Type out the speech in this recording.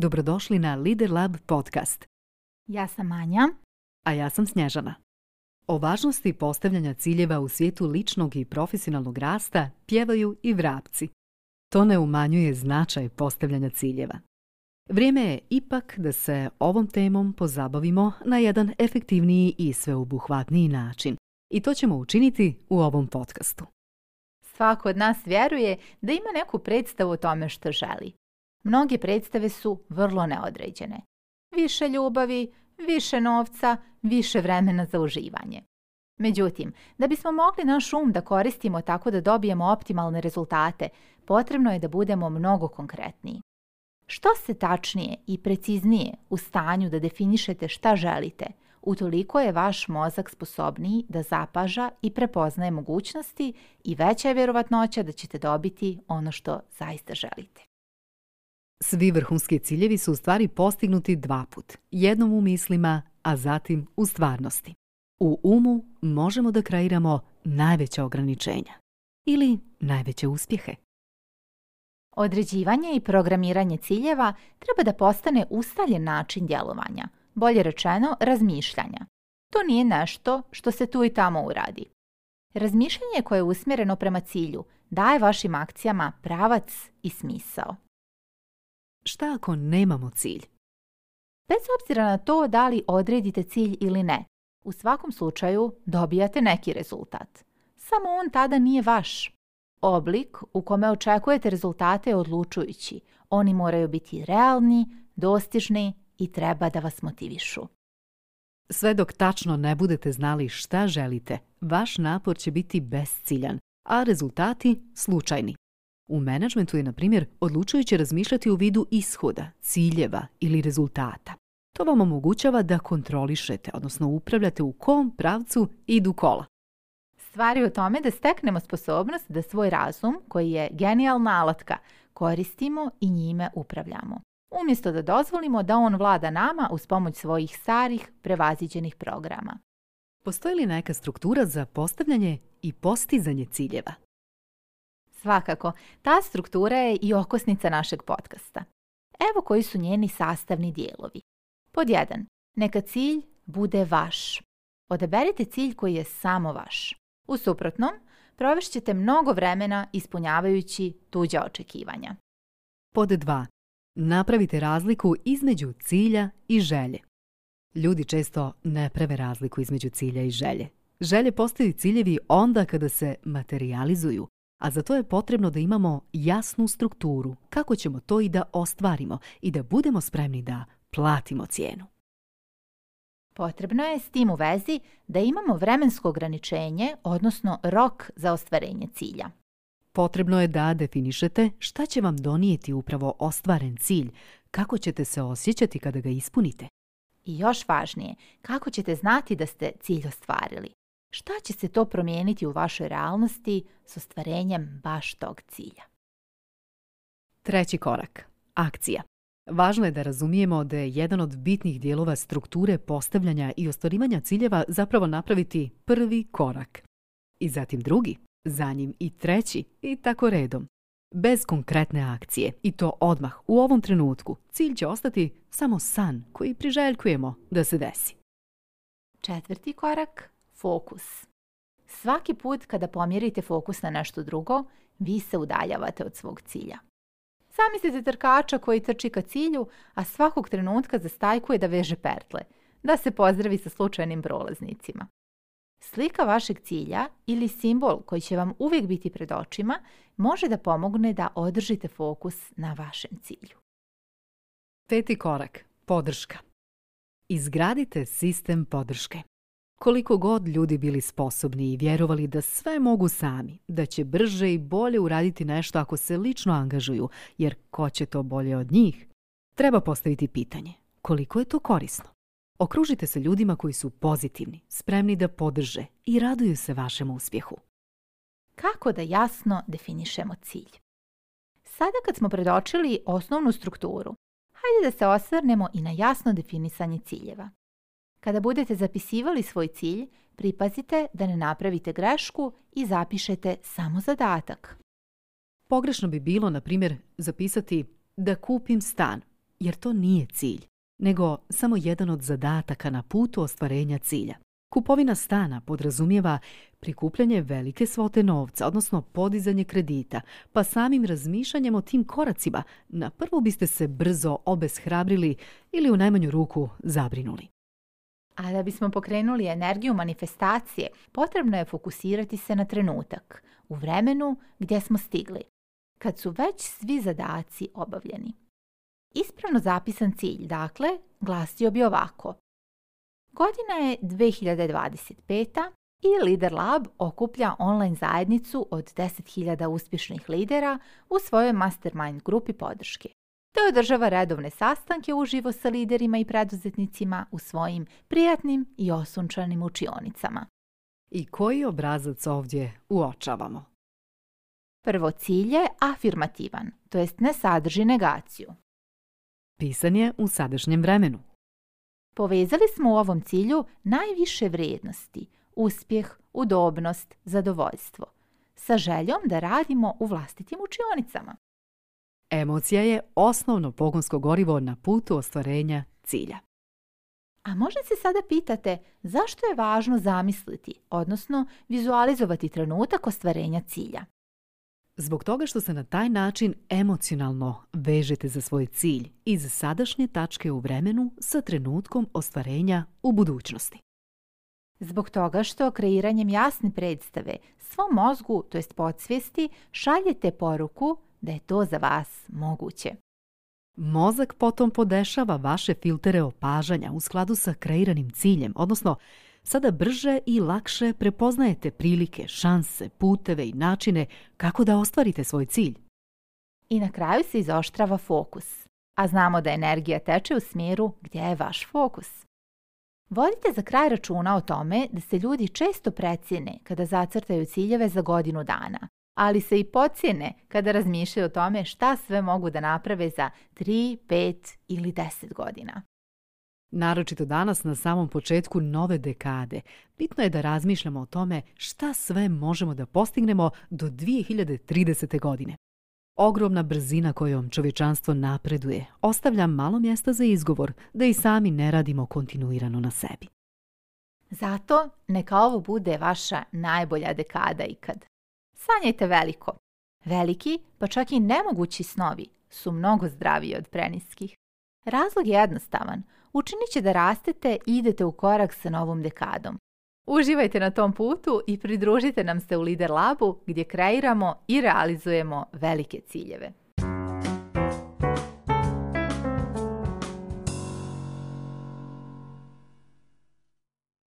Dobrodošli na Lider Lab podcast. Ja sam Anja. A ja sam Snježana. O važnosti postavljanja ciljeva u svijetu ličnog i profesionalnog rasta pjevaju i vrapci. To ne umanjuje značaj postavljanja ciljeva. Vrijeme je ipak da se ovom temom pozabavimo na jedan efektivniji i sveobuhvatniji način. I to ćemo učiniti u ovom podcastu. Svako od nas vjeruje da ima neku predstavu o tome što želi. Mnoge predstave su vrlo neodređene. Više ljubavi, više novca, više vremena za uživanje. Međutim, da bismo mogli naš um da koristimo tako da dobijemo optimalne rezultate, potrebno je da budemo mnogo konkretniji. Što se tačnije i preciznije u stanju da definišete šta želite, utoliko je vaš mozak sposobniji da zapaža i prepoznaje mogućnosti i veća je vjerovatnoća da ćete dobiti ono što zaista želite. Svi vrhunski ciljevi su u stvari postignuti dva put, jednom u mislima, a zatim u stvarnosti. U umu možemo da kreiramo najveća ograničenja ili najveće uspjehe. Određivanje i programiranje ciljeva treba da postane ustaljen način djelovanja, bolje rečeno razmišljanja. To nije nešto što se tu i tamo uradi. Razmišljanje koje je usmjereno prema cilju daje vašim akcijama pravac i smisao. Šta ako nemamo cilj? Bez obzira na to da li odredite cilj ili ne, u svakom slučaju dobijate neki rezultat. Samo on tada nije vaš. Oblik u kome očekujete rezultate je odlučujući. Oni moraju biti realni, dostižni i treba da vas motivišu. Sve dok tačno ne budete znali šta želite, vaš napor će biti besciljan, a rezultati slučajni. U menadžmentu je, na primjer, odlučujuće razmišljati u vidu ishoda, ciljeva ili rezultata. To vam omogućava da kontrolišete, odnosno upravljate u kom pravcu idu kola. Stvari je u tome da steknemo sposobnost da svoj razum, koji je genijalna alatka, koristimo i njime upravljamo. Umjesto da dozvolimo da on vlada nama uz pomoć svojih starih, prevaziđenih programa. Postoji li neka struktura za postavljanje i postizanje ciljeva? Svakako, ta struktura je i okosnica našeg podcasta. Evo koji su njeni sastavni dijelovi. Pod 1. Neka cilj bude vaš. Odaberite cilj koji je samo vaš. U suprotnom, provešćete mnogo vremena ispunjavajući tuđa očekivanja. Pod 2. Napravite razliku između cilja i želje. Ljudi često ne prave razliku između cilja i želje. Želje postaju ciljevi onda kada se materializuju, a za to je potrebno da imamo jasnu strukturu kako ćemo to i da ostvarimo i da budemo spremni da platimo cijenu. Potrebno je s tim u vezi da imamo vremensko ograničenje, odnosno rok za ostvarenje cilja. Potrebno je da definišete šta će vam donijeti upravo ostvaren cilj, kako ćete se osjećati kada ga ispunite. I još važnije, kako ćete znati da ste cilj ostvarili. Šta će se to promijeniti u vašoj realnosti s ostvarenjem baš tog cilja? Treći korak. Akcija. Važno je da razumijemo da je jedan od bitnih dijelova strukture postavljanja i ostvarivanja ciljeva zapravo napraviti prvi korak. I zatim drugi, za njim i treći i tako redom. Bez konkretne akcije i to odmah u ovom trenutku cilj će ostati samo san koji priželjkujemo da se desi. Četvrti korak fokus. Svaki put kada pomjerite fokus na nešto drugo, vi se udaljavate od svog cilja. Zamislite trkača koji trči ka cilju, a svakog trenutka zastajkuje da veže pertle, da se pozdravi sa slučajnim prolaznicima. Slika vašeg cilja ili simbol koji će vam uvijek biti pred očima može da pomogne da održite fokus na vašem cilju. Peti korak. Podrška. Izgradite sistem podrške. Koliko god ljudi bili sposobni i vjerovali da sve mogu sami, da će brže i bolje uraditi nešto ako se lično angažuju, jer ko će to bolje od njih, treba postaviti pitanje koliko je to korisno. Okružite se ljudima koji su pozitivni, spremni da podrže i raduju se vašem uspjehu. Kako da jasno definišemo cilj? Sada kad smo predočili osnovnu strukturu, hajde da se osvrnemo i na jasno definisanje ciljeva. Kada budete zapisivali svoj cilj, pripazite da ne napravite grešku i zapišete samo zadatak. Pogrešno bi bilo, na primjer, zapisati da kupim stan, jer to nije cilj, nego samo jedan od zadataka na putu ostvarenja cilja. Kupovina stana podrazumijeva prikupljanje velike svote novca, odnosno podizanje kredita, pa samim razmišljanjem o tim koracima na prvu biste se brzo obeshrabrili ili u najmanju ruku zabrinuli. A da bismo pokrenuli energiju manifestacije, potrebno je fokusirati se na trenutak, u vremenu gdje smo stigli, kad su već svi zadaci obavljeni. Ispravno zapisan cilj, dakle, glasio bi ovako. Godina je 2025. i Lider Lab okuplja online zajednicu od 10.000 uspješnih lidera u svojoj mastermind grupi podrške te održava redovne sastanke uživo sa liderima i preduzetnicima u svojim prijatnim i osunčanim učionicama. I koji obrazac ovdje uočavamo? Prvo cilj je afirmativan, to jest ne sadrži negaciju. Pisan je u sadašnjem vremenu. Povezali smo u ovom cilju najviše vrijednosti, uspjeh, udobnost, zadovoljstvo, sa željom da radimo u vlastitim učionicama. Emocija je osnovno pogonsko gorivo na putu ostvarenja cilja. A možda se sada pitate zašto je važno zamisliti, odnosno vizualizovati trenutak ostvarenja cilja. Zbog toga što se na taj način emocionalno vežete za svoj cilj iz sadašnje tačke u vremenu sa trenutkom ostvarenja u budućnosti. Zbog toga što kreiranjem jasne predstave svom mozgu, to jest podsvijesti, šaljete poruku da je to za vas moguće. Mozak potom podešava vaše filtere opažanja u skladu sa kreiranim ciljem, odnosno sada brže i lakše prepoznajete prilike, šanse, puteve i načine kako da ostvarite svoj cilj. I na kraju se izoštrava fokus, a znamo da energija teče u smjeru gdje je vaš fokus. Vodite za kraj računa o tome da se ljudi često precijene kada zacrtaju ciljeve za godinu dana ali se i pocijene kada razmišljaju o tome šta sve mogu da naprave za 3, 5 ili 10 godina. Naročito danas na samom početku nove dekade, bitno je da razmišljamo o tome šta sve možemo da postignemo do 2030. godine. Ogromna brzina kojom čovječanstvo napreduje ostavlja malo mjesta za izgovor da i sami ne radimo kontinuirano na sebi. Zato neka ovo bude vaša najbolja dekada ikad sanjajte veliko. Veliki, pa čak i nemogući snovi su mnogo zdraviji od preniskih. Razlog je jednostavan. Učinit će da rastete i idete u korak sa novom dekadom. Uživajte na tom putu i pridružite nam se u Lider Labu gdje kreiramo i realizujemo velike ciljeve.